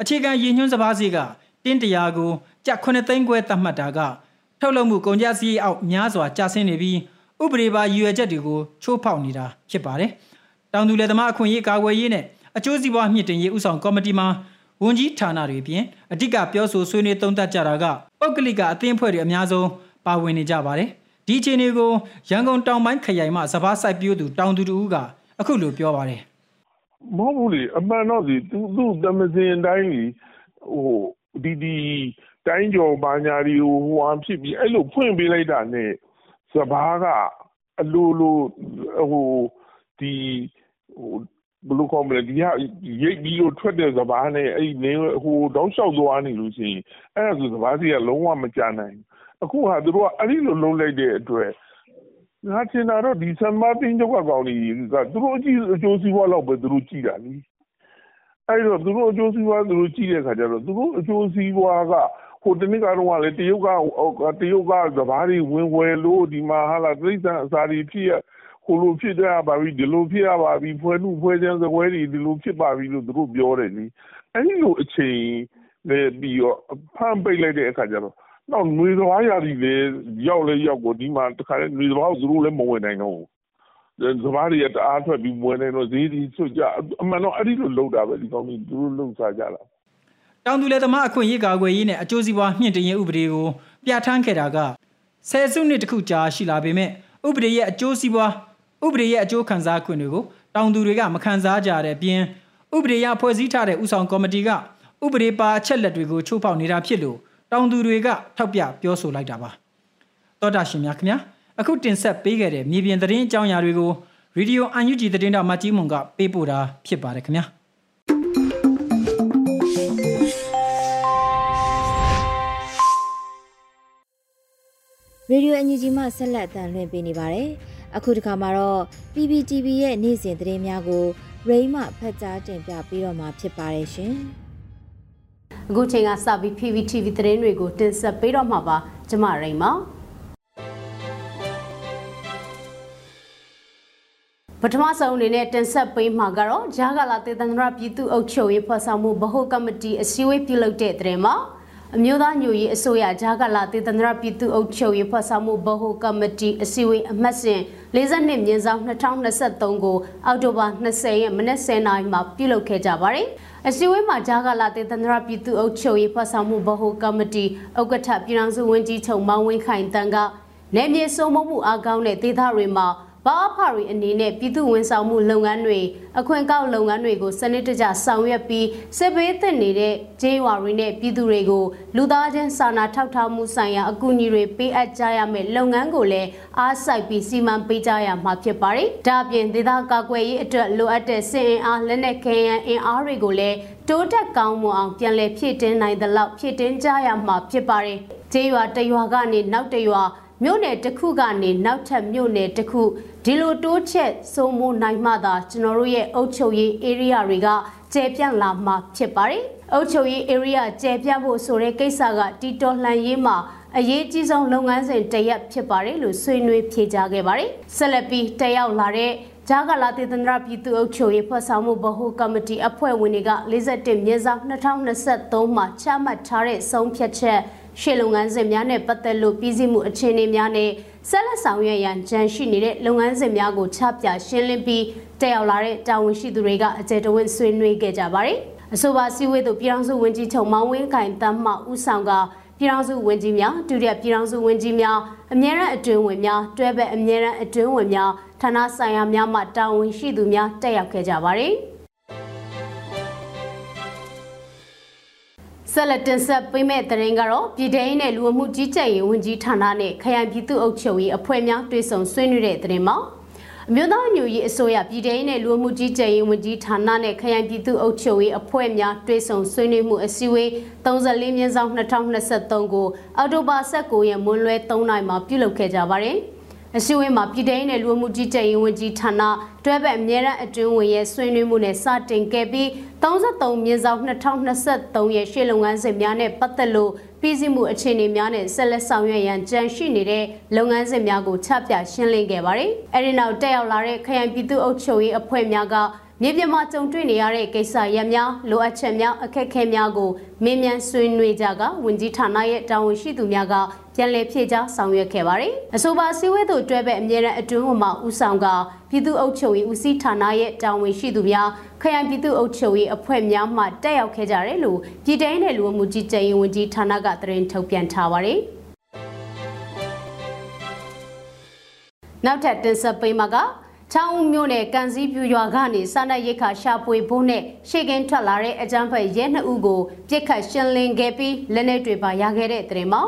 အခြေခံရည်ညွှန်းစပားစရိတ်ကတင်းတရာကိုကျပ်9သိန်းခွဲသတ်မှတ်တာကထုတ်လုပ်မှုကုန်ကျစရိတ်အောက်များစွာကျဆင်းနေပြီးဥပဒေပါရည်ရွယ်ချက်တွေကိုချိုးဖောက်နေတာဖြစ်ပါတယ်။တောင်သူလယ်သမားအခွင့်အရေးကာကွယ်ရေးနဲ့အကျိုးစီးပွားမြင့်တင်ရေးဥဆောင်ကော်မတီမှာ ဝန်ကြီးဌာနတွေပြင်အဓိကပြောဆိုဆွေးနွေးသုံးသပ်ကြတာကပုတ်ကလိကအသင်းအဖွဲ့တွေအများဆုံးပါဝင်နေကြပါတယ်။ဒီအခြေအနေကိုရန်ကုန်တောင်ပိုင်းခရိုင်မှစပားစိုက်ပျိုးသူတောင်သူတူကအခုလိုပြောပါတယ်။မဟုတ်ဘူးလေအမှန်တော့ဒီသူသူတမစင်တိုင်းလေဟိုဒီဒီတိုင်းကျော်ဘာညာဒီဟိုဟိုအဖြစ်ပြီးအဲ့လိုဖွင့်ပေးလိုက်တာနဲ့စဘာကအလိုလိုဟိုဒီဟို ဘယ်လိုခေါ်မလဲဒီဟာရိတ်ပြီးတော့ထွက်တဲ့စဘာနဲ့အဲ့နေဟိုတောင်းလျှောက်သွားနေလို့ရှိရင်အဲ့ဒါဆိုစဘာစီကလုံးဝမကြနိုင်အခုဟာသူတို့ကအဲ့ဒီလိုလုံးလိုက်တဲ့အတွက်ငါထင်တာတော့ဒီဆမ်မာတင်းကျောက်ကကောင်းကြီးကသူတို့အကြည့်အကျိုးစီးပွားလောက်ပဲသူတို့ကြည့်တာလीအဲ့တော့သူတို့အကျိုးစီးပွားသူတို့ကြည့်တဲ့ခါကျတော့သူတို့အကျိုးစီးပွားကဟိုတနည်းကတော့ကလေတရုတ်ကတရုတ်ကစဘာတွေဝင်ဝယ်လို့ဒီမှာဟာလာသိစံအစာတွေဖြစ် ရဟိုလိုဖြစ်ကြပါပြီဒီလိုဖြစ်ရပါပြီဖွဲမှုဖွဲချမ်းစပွဲတွေဒီလိုဖြစ်ပါပြီလို့သူတို့ပြောတယ်လေအဲဒီလိုအချိန်နဲ့ပြီးတော့ဖမ်းပိတ်လိုက်တဲ့အခါကျတော့တော့ຫນွေသွားရာဒီလေရောက်လေရောက်ကိုဒီမှာတခါလေຫນွေသွားကိုသူတို့လည်းမဝင်နိုင်တော့ဘူးစဘာတွေကတအားထွက်ပြီးဝင်နေတော့ဈေးဒီဆွကြအမှန်တော့အဲ့ဒီလိုလုပ်တာပဲဒီကောင်းကြီးသူတို့လုပ်စားကြတာတောင်သူလယ်သမားအခွင့်အရေးကာကွယ်ရေးနဲ့အကျိုးစီးပွားမြင့်တင်ရေးဥပဒေကိုပြဋ္ဌာန်းခဲ့တာကဆယ်စုနှစ်တခုကြာရှိလာပေမဲ့ဥပဒေရဲ့အကျိုးစီးပွား ဥပဒေရဲ့အကျိုးခံစားခွင့်တွေကိုတောင်သူတွေကမခံစားကြတဲ့အပြင်ဥပဒေရဖွဲ့စည်းထားတဲ့ဥဆောင်ကော်မတီကဥပဒေပါအချက်လက်တွေကိုချိုးဖောက်နေတာဖြစ်လို့တောင်သူတွေကထောက်ပြပြောဆိုလိုက်တာပါတောတာရှင်များခင်ဗျာအခုတင်ဆက်ပေးခဲ့တဲ့မြေပြင်သတင်းအကြောင်းအရာတွေကိုရေဒီယိုအန်ယူဂျီသတင်းတော်မကြီးမွန်ကပေးပို့တာဖြစ်ပါတယ်ခင်ဗျာရေဒီယိုအန်ယူဂျီမှဆက်လက်အသံလွှင့်ပေးနေပါတယ် အခုဒီခါမှာတော့ PPTV ရဲ့နေ့စဉ်သတင်းများကိုရိမဖတ်ကြားတင်ပြပေးတော့မှာဖြစ်ပါတယ်ရှင်။အခုချိန်ကစပြီး PPTV သတင်းတွေကိုတင်ဆက်ပေးတော့မှာပါကျမရိမပထမဆုံးအနေနဲ့တင်ဆက်ပေးမှာကတော့ဂျာဂလာတေသန္တရပြည်သူ့အုပ်ချုပ်ရေးဖွဲ့ဆောင်မှုဗဟိုကမတီအစည်းအဝေးပြုလုပ်တဲ့တဲ့မှာ အမျိုးသားညွရေးအစိုးရဂျာကလာတေသန္တရပြည်သူ့အုပ်ချုပ်ရေးဖွဲ့ဆောင်မှုဗဟိုကမတီအစည်းအဝေးအမှတ်စဉ်42မြင်းဆောင်2023ကိုအောက်တိုဘာ20ရက်မနက်10:00နာရီမှာပြုလုပ်ခဲ့ကြပါတယ်။အစည်းအဝေးမှာဂျာကလာတေသန္တရပြည်သူ့အုပ်ချုပ်ရေးဖွဲ့ဆောင်မှုဗဟိုကမတီဥက္ကဋ္ဌပြည်ထောင်စုဝန်ကြီးချုပ်မောင်ဝင်းခိုင်တန်းကနေမြေစုံမမှုအားကောင်းတဲ့ဒေသတွေမှာ ဘာအဖရီအနေနဲ့ပြည်သူဝန်ဆောင်မှုလုပ်ငန်းတွေအခွင့်ကောက်လုပ်ငန်းတွေကိုစနစ်တကျဆောင်ရွက်ပြီးစစ်ဘေးသင့်နေတဲ့ဂျေးဝါတွေနဲ့ပြည်သူတွေကိုလူသားချင်းစာနာထောက်ထားမှုဆိုင်ရာအကူအညီတွေပေးအပ်ကြရမယ့်လုပ်ငန်းကိုလည်းအားစိုက်ပြီးစီမံပေးကြရမှာဖြစ်ပါတယ်။ဒါ့အပြင်ဒေသကာကွယ်ရေးအတွက်လိုအပ်တဲ့စစ်အင်အားလက်နက်ခဲယမ်းအင်အားတွေကိုလည်းတိုးတက်ကောင်းမွန်အောင်ပြန်လည်ဖြည့်တင်းနိုင်သလောက်ဖြည့်တင်းကြရမှာဖြစ်ပါတယ်။ဂျေးရွာတရွာကနေနောက်တရွာမြို့နယ်တစ်ခုကနေနောက်ထပ်မြို့နယ်တစ်ခု ဒီလိုတိုးချက်စိုးမိုးနိုင်မှသာကျွန်တော်တို့ရဲ့အုပ်ချုပ်ရေး area တွေကကျယ်ပြန့်လာမှာဖြစ်ပါတယ်။အုပ်ချုပ်ရေး area ကျယ်ပြန့်ဖို့ဆိုတဲ့ကိစ္စကတီတော်လှန်ရေးမှာအရေးကြီးဆုံးလုပ်ငန်းစဉ်တစ်ရပ်ဖြစ်ပါတယ်လို့ဆွေးနွေးဖြေကြားခဲ့ပါတယ်။ဆက်လက်ပြီးတက်ရောက်လာတဲ့ဂျာဂလာတေသန္တရပြည်သူ့အုပ်ချုပ်ရေးဖွဲ့ဆောင်မှုဗဟိုကော်မတီအဖွဲ့ဝင်တွေက41မြင်းဆောင်2023မှာချမှတ်ထားတဲ့ဆုံးဖြတ်ချက် ရှေ့လုပ်ငန်းစဉ်များနဲ့ပတ်သက်လို့ပြည်စည်းမှုအခြေအနေများနဲ့ဆက်လက်ဆောင်ရွက်ရန်ကြံရှိနေတဲ့လုပ်ငန်းစဉ်များကိုချပြရှင်းလင်းပြီးတက်ရောက်လာတဲ့တာဝန်ရှိသူတွေကအကြံတဝင့်ဆွေးနွေးခဲ့ကြပါတယ်။အဆိုပါစည်းဝေးသို့ပြည်ထောင်စုဝန်ကြီးချုပ်မောင်ဝင်းခိုင်တမ်းမှဦးဆောင်ကပြည်ထောင်စုဝန်ကြီးများဒုတိယပြည်ထောင်စုဝန်ကြီးများအမြဲတမ်းအတွင်းဝင်များတွဲဘက်အမြဲတမ်းအတွင်းဝင်များဌာနဆိုင်ရာများမှတာဝန်ရှိသူများတက်ရောက်ခဲ့ကြပါတယ်။ ဆက်လက်တင်ဆက်ပေးမဲ့တရင်ကတော့ပြည်ထောင်နဲ့လူဝမှုကြီးကြပ်ရေးဝန်ကြီးဌာနနဲ့ခရိုင်ပြည်သူ့အုပ်ချုပ်ရေးအဖွဲ့များတွဲဆုံဆွေးနွေးတဲ့တရင်မှာအမျိုးသားညူရေးအစိုးရပြည်ထောင်နဲ့လူဝမှုကြီးကြပ်ရေးဝန်ကြီးဌာနနဲ့ခရိုင်ပြည်သူ့အုပ်ချုပ်ရေးအဖွဲ့များတွဲဆုံဆွေးနွေးမှုအစည်းအဝေး34မြင်းဆောင်2023ကိုအောက်တိုဘာ19ရက်မွန်းလွဲ3နိုင်မှာပြုလုပ်ခဲ့ကြပါတယ်။အစည်းအဝေးမှာပြည်ထောင်နဲ့လူမှုကြီးကြပ်ရေးဝန်ကြီးဌာနတွဲဘက်အမြဲတမ်းအတွင်းဝင်ရဲ့ဆွေးနွေးမှုနဲ့စတင်ခဲ့ပြီး 33မြင်းဆောင်2023ရဲ့ရှေ့လုပ်ငန်းစဉ်များနဲ့ပတ်သက်လို့ပြည်စည်းမှုအခြေအနေများနဲ့ဆက်လက်ဆောင်ရွက်ရန်ကြံရှိနေတဲ့လုပ်ငန်းစဉ်များကိုချပြရှင်းလင်းခဲ့ပါတယ်။အဲဒီနောက်တက်ရောက်လာတဲ့ခရိုင်ပြည်သူ့အုပ်ချုပ်ရေးအဖွဲ့များကမြေပြင်မှာကြုံတွေ့နေရတဲ့ကိစ္စရပ်များလိုအပ်ချက်များအခက်အခဲများကိုမင်းမြန်ဆွေးနွေးကြကဝန်ကြီးဌာနရဲ့တာဝန်ရှိသူများကပြန်လည်ဖြည့်ကြားဆောင်ရွက်ခဲ့ပါတယ်။အဆိုပါစည်းဝေးသို့တွဲပဲအမြဲတမ်းအတွင်းမှဦးဆောင်ကပြည်သူ့အုပ်ချုပ်ရေးဦးစီးဌာနရဲ့တာဝန်ရှိသူများခရိုင်ပြည်သူ့အုပ်ချုပ်ရေးအဖွဲ့များမှတက်ရောက်ခဲ့ကြတယ်လို့ပြည်ထောင်နယ်လူမှုကြီးကြပ်ရေးဝန်ကြီးဌာနကသတင်းထုတ်ပြန်ထားပါတယ်။နောက်ထပ်တင်ဆက်ပေးမှာက ချောင်းဦးမြို့နယ်ကန်စည်းပြူရွာကနေစာနက်ရိတ်ခါရှာပွေဖို့နဲ့ရှေ့ကင်းထွက်လာတဲ့အကြမ်းဖက်ရဲနှစ်ဦးကိုပြစ်ခတ်ရှင်းလင်းခဲ့ပြီးလက်နက်တွေပါရခဲ့တဲ့တဲ့မှာ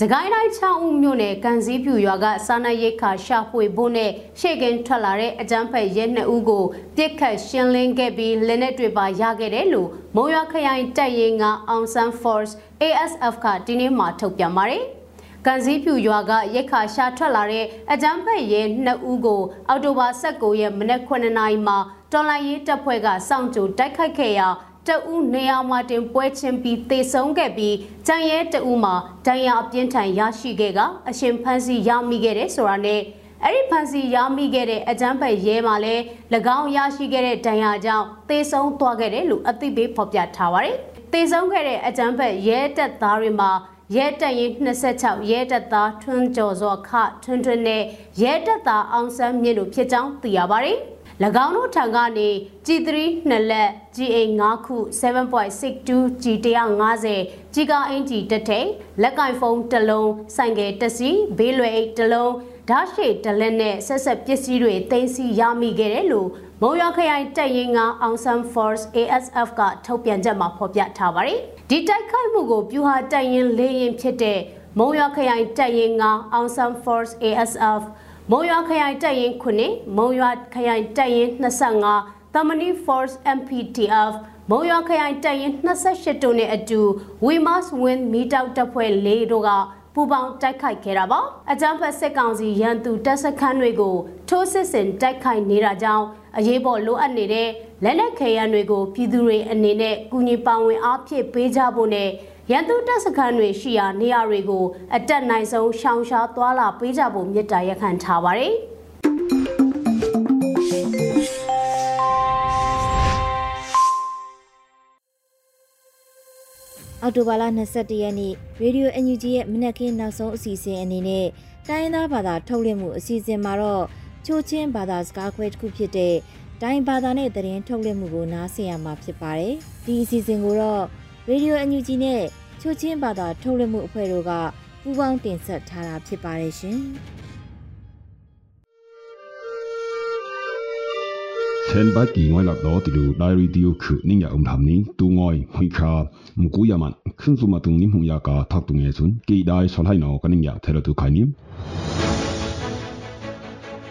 စကိုင်းတိုင်းချောင်းဦးမြို့နယ်ကန်စည်းပြူရွာကစာနက်ရိတ်ခါရှာဖွေဖို့နဲ့ရှေ့ကင်းထွက်လာတဲ့အကြမ်းဖက်ရဲနှစ်ဦးကိုပြစ်ခတ်ရှင်းလင်းခဲ့ပြီးလက်နက်တွေပါရခဲ့တယ်လို့မုံရွာခရိုင်တပ်ရင်းကအောင်ဆန် Force ASF ကဒီနေ့မှထုတ်ပြန်ပါတယ်။ ကန်စည်းဖြူရွာကရိတ်ခါရှာထွက်လာတဲ့အကြမ်းဖက်ရဲနှစ်ဦးကိုအော်တိုဘာ19ရက်မနက်9နာရီမှာတော်လိုင်းရေးတပ်ဖွဲ့ကစောင့်ကြိုတိုက်ခိုက်ခဲ့ရာတအူးနေရာမှာတင်ပွဲချင်းပြီးတေဆုံးခဲ့ပြီးကြံရဲတအူးမှာဒဏ်ရာအပြင်းထန်ရရှိခဲ့ကအရှင်ဖန်းစီရမိခဲ့တဲ့ဆိုတာနဲ့အဲ့ဒီဖန်စီရမိခဲ့တဲ့အကြမ်းဖက်ရဲမှာလည်း၎င်းရရှိခဲ့တဲ့ဒဏ်ရာကြောင့်သေဆုံးသွားခဲ့တယ်လို့အသိပေးဖော်ပြထားပါတယ်။ သေဆုံးခဲ့တဲ့အကြမ်းဖက်ရဲတပ်သားတွေမှာရဲတပ်ရင်26ရဲတပ်သားထွန်းကျော်စောခထွန်းထွန်းနဲ့ရဲတပ်သားအောင်ဆန်းမြင့်တို့ဖြစ်ကြောင်းသိရပါတယ်။၎င်းတို့ထံကနေ G3 နှစ်လက် GA 9ခု7.62 G150 G ကအင်ဂျီတစ်ထိပ်လက်ကင်ဖုန်းတစ်လုံးဆိုင်ကယ်တစ်စီးဘေးလွယ်အိတ်တစ်လုံးဓာတ်ရှိတလက်နဲ့ဆက်ဆက်ပစ္စည်းတွေတင်စီရမိခဲ့တယ်လို့ မုံရခရိုင်တပ်ရင်းကအောင်ဆန် Force ASF ကထုတ်ပြန်ချက်မှာဖော်ပြထားပါတယ်။ဒီတိုက်ခိုက်မှုကိုပြူဟာတပ်ရင်းလေးရင်ဖြစ်တဲ့မုံရခရိုင်တပ်ရင်းကအောင်ဆန် Force ASF မုံရခရိုင်တပ်ရင်းခုနှစ်မုံရခရိုင်တပ်ရင်း25သမဏီ Force MPTF မုံရခရိုင်တပ်ရင်း28တို့နဲ့အတူ We Must Win မီတောက်တပ်ဖွဲ့၄တို့က ပူပေါင်းတိုက်ခိုက်ခဲ့တာပါအကြမ်းဖက်စစ်ကောင်စီရန်သူတပ်စခန်းတွေကိုထိုးစစ်ဆင်တိုက်ခိုက်နေတာကြောင့်အရေးပေါ်လိုအပ်နေတဲ့လက်နက်ခဲယမ်းတွေကိုပြည်သူတွေအနေနဲ့ကူညီပါဝင်အားဖြည့်ပေးကြဖို့နဲ့ရန်သူတပ်စခန်းတွေရှိရာနေရာတွေကိုအတက်နိုင်ဆုံးရှောင်ရှားသွားလာပေးကြဖို့မြစ်တာရက်ခံထားပါတယ်။ အော်တိုဘာလ22ရက်နေ့ရေဒီယို NUG ရဲ့မနက်ခင်းနောက်ဆုံးအစီအစဉ်အနေနဲ့တိုင်းရင်းသားဘာသာထုတ်လွှင့်မှုအစီအစဉ်မှာတော့ချိုချင်းဘာသာစကားခွဲတစ်ခုဖြစ်တဲ့တိုင်းဘာသာနဲ့သတင်းထုတ်လွှင့်မှုကိုနားဆင်ရမှာဖြစ်ပါတယ်။ဒီအစီအစဉ်ကိုတော့ရေဒီယို NUG နဲ့ချိုချင်းဘာသာထုတ်လွှင့်မှုအဖွဲ့တို့ကပူးပေါင်းတင်ဆက်ထားတာဖြစ်ပါတယ်ရှင်။ เช่นบัดกี่ง่อยหลับล้อติลูไดรีดิโอคือนิ่งอย่าอมทำนี้ตูง่อยหุยคามุกุยามันขึ้นสุมาตุงนิมหุยากาทักตุงเอซุนกี่ได้สลายนอกันนิ่งอย่าเทเลตุขายนิม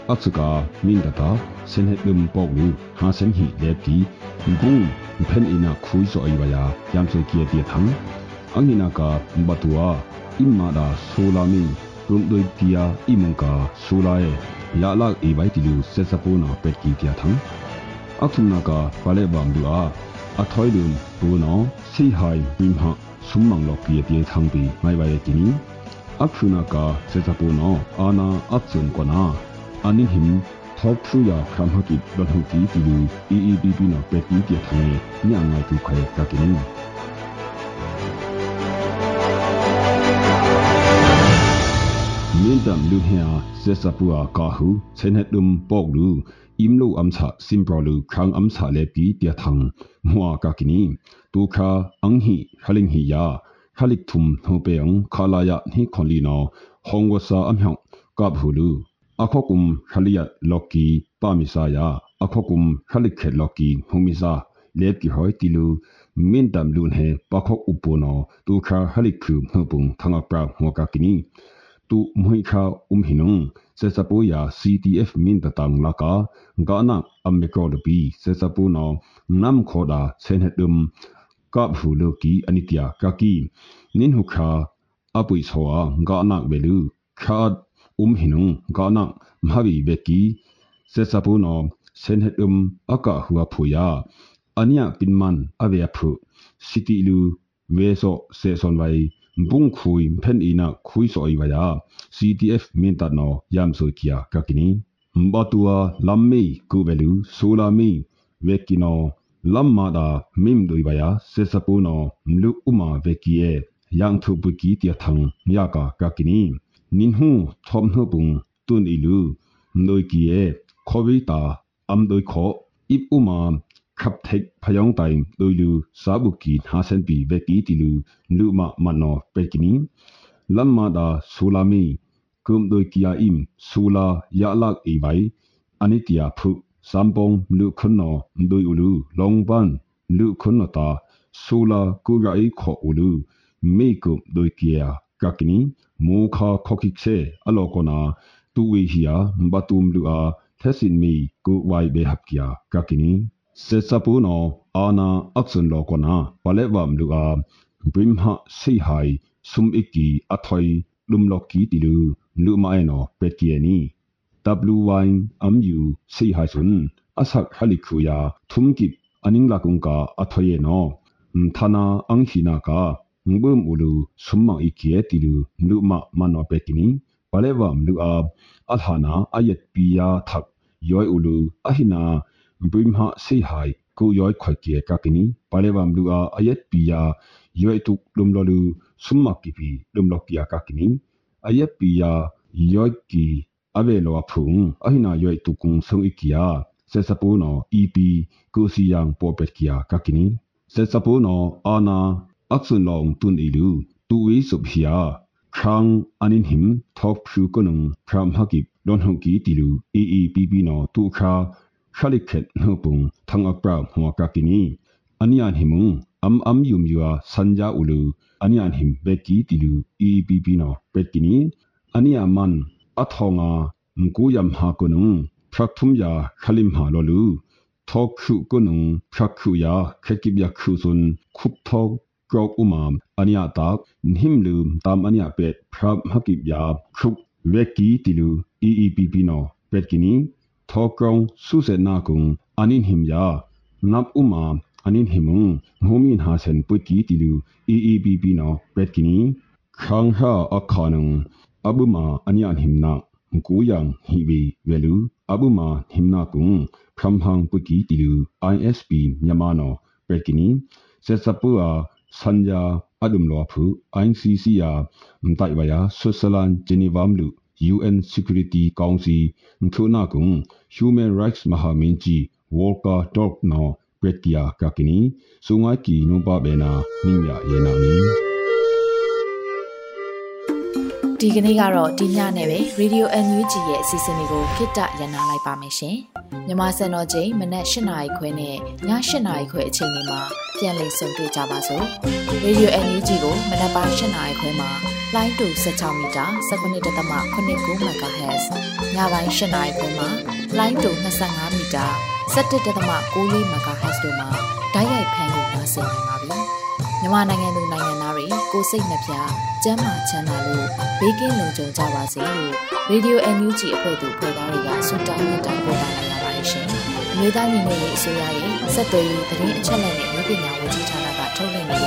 อัตสกามินดาตาเซนเฮดมปอกลูหาเซนหีเลปีกุงเพนอินาคุยโซอีวายายามโซเกียเตียทังอังนินากาบัตัวอิมมาดาโซลามิรุมโดยเตียอิมุงกาโซลาเอยาลากอีไวติลูเซซาปูนาเป็ดกีเตียทัง အခုနကဖလဲဘမ်ဒူအာအထွိုင်လုံဘူနောစီဟိုင်ဝိမဟာစုံမောင်လောက်ပြေပြေသံပီမိုင်ဝိုင်တီနီအခုနကစေတပူနောအာနာအပ်စံကနာအနိဟိမ်ထောက်ထူယာခမ်ဟကိဒတ်ဟုတီတီလူ EEDP နော်ပက်တီပြေထေညငါတူခဲကကင်းမင်းတမ်လူဟျာစေစပူအာကာဟုဆေနက်ဒုံပေါကလူ อกลูอิมลูอัมชาซิมปรลูครั้งอัมชาเลปีเตียทังมัวกากินีตูคาอังฮีฮลิงฮียาฮลิกทุมโฮเปองคาลายะนี่คอนลีนอฮองวซาอัมฮองกาบฮูลูအခောကုမ်ခလီယလော်ကီပါမီဆာယာအခောကုမ်ခလိခေလော်ကီဟူမီဆာလေကီဟွိုတီလူမင်တမ်လူန်ဟေပခောဥပနောတူခါဟလိခုမှုပုံသငါပရာမောကကီနီ tu mui kha um hinung se sapu ya CTF min ta tang la ka ga na am me ko de bi se sapu no nam kho da sen het dum ka phu lo ki anitia ka ki nin hu kha apui so a ga na be lu kha um hinung ga na mhawi be ki se sapu no sen het dum aka huwa phu ya ania pinman ave phu city lu we so se son wai บุ้งคุยเพนอีนักคุยสอยวายา CTF มินตัดนอยามสุขียกักินีมบตัวลัมมีกูเวลูโซลามีเวกินอลัมมาดามิมดุยวายาเซสปูนอมลุอุมาเวกีเอยังทุบุกีเตียทังยากากักินีนินหูทอมหูบุงตุนอีลูมดุยกีเอโควิตาอัมดุยขออิบอุมา ขับเทคพยองไตโดยลูสาบุกีหาเซนปีเวกีติลูลูมามันนอเปกินีลัมมาดาสูลามีกุมโดยกียาอิมสูลายาลักอีไวอันนี้ตียาพุสัมปงลูคุนนอโดยอุลูลองบันลูคุนนตาสูลากูไรขออุลูไม่กุมโดยกียากักนีมูคาคอกิเซอโลกนาตูเวฮียาบัตุมลูอาเทสินมีกูไวเบหับกียากักนี စေစပူနောအာနာအခဆွန်လောကနာပလေဝမ်လူအာဘရင်းဟာစီဟိုင်ဆုမ်အကီအထွိလုံလောကီတီလူလူမိုင်နောပက်ကီနီ WY MU စီဟိုင်ဆွန်အဆက်ခလိခူယာထုံကိအနင်းလာကုံကာအထွိယေနောဌာနာအန်ဟီနာကာငဘုံမူလူဆုမ်မောင်အီကီယတီလူလူမမနောပက်ကီနီပလေဝမ်လူအာအလဟာနာအယက်ပီယာသက်ယောဥလူအဟိနာ ဘိမဟာစီဟိုင်ကိုယောခွိုက်ကီကကနီပါလေဝမ်လူအာအယက်ပီယာယောတုလုံလလူဆုမကီပီလုံလကီယာကကနီအယက်ပီယာယောကီအဝေလောဖုံအဟိနာယောတုကုံဆုံအကီယာစေစပူနော EP ကိုစီယံပေါ်ပက်ကီယာကကနီစေစပူနောအာနာအခဆွန်လောင်တွန်အီလူတူဝီဆုဘဟီယာခန်းအနင်ဟင်ထောက်ဖြူကနုံဖရမ်ဟကိလွန်ဟုန်ကီတီလူ EEPP နောတူခါ khalikhet hupung thang akra hwa ka kini anian himung am am yum yua sanja ulu anian him beki tilu epp no pekini ania man athonga mku yam ha kunung phrakthum ya khalim ha lolu thok khu kunung phrakhu ya khekip ya khu sun khup thok grok umam ania tak him lum tam ania pet phrap hakip ya khuk veki tilu epp no pekini ထောကော င်ဆုစေနာကုံအနင်းဟိမယာနပ်ဥမာအနင်းဟိမုံငုံမင်ဟာစန်ပုတ်ကီတီလူ EEBB နော်ပက်ကီနီခန်းဟာအခါနုံအဘုမာအနိယန်ဟိမနာကူယံဟိဝီဝဲလူအဘုမာဟိမနာကုံဖရမ်ဟန်ပုတ်ကီတီလူ ISP မြန်မာနော်ပက်ကီနီဆက်စပူအာစัญญาအဒုံလောဖူ ICC ယာမတိုင်ဝယာဆွစ်ဇာလန်ဂျနီဗမ်လူ UN Security Council mthuna kung Human Rights Mahaminji Volker Turk no Petkia Kakini sungai ki numpa bena ninya yena ni ဒီကနေ့ကတော့ဒီညနဲ့ပဲ Radio NUG ရဲ့အစီအစဉ်လေးကိုခਿੱတရနာလိုက်ပါမယ်ရှင်။မြမစံတော်ချိန်မနက်၈နာရီခွဲနဲ့ည၈နာရီခွဲအချိန်တွေမှာပြန်လည်ဆုံတွေ့ကြပါစို့။ Radio NUG ကိုမနက်ပိုင်း၈နာရီခွဲမှာ လိုင်းတူ16မီတာ19.89 MHz ညပိုင်း၈နာရီခွဲမှာလိုင်းတူ25မီတာ17.6 MHz တို့မှာဓာတ်ရိုက်ဖမ်းလို့နိုင်စေနိုင်ပါပြီ။မြန်မာနိုင်ငံသူနိုင်ငံသားတွေကိုစိတ်နှပြကျန်းမာချမ်းသာလို့ဘေးကင်းလုံခြုံကြပါစေလို့ Radio NUG အဖွဲ့သူဖွဲ့သားတွေကဆုတောင်းမြတ်တာပို့တာလာရပါတယ်ရှင်။မြေသားညီမတွေအစိုးရရဲ့စက်သွေးရေးသတင်းအချက်အလက်တွေပညာဝန်ကြီးဌာနကထုတ်လွှင့်နေတဲ့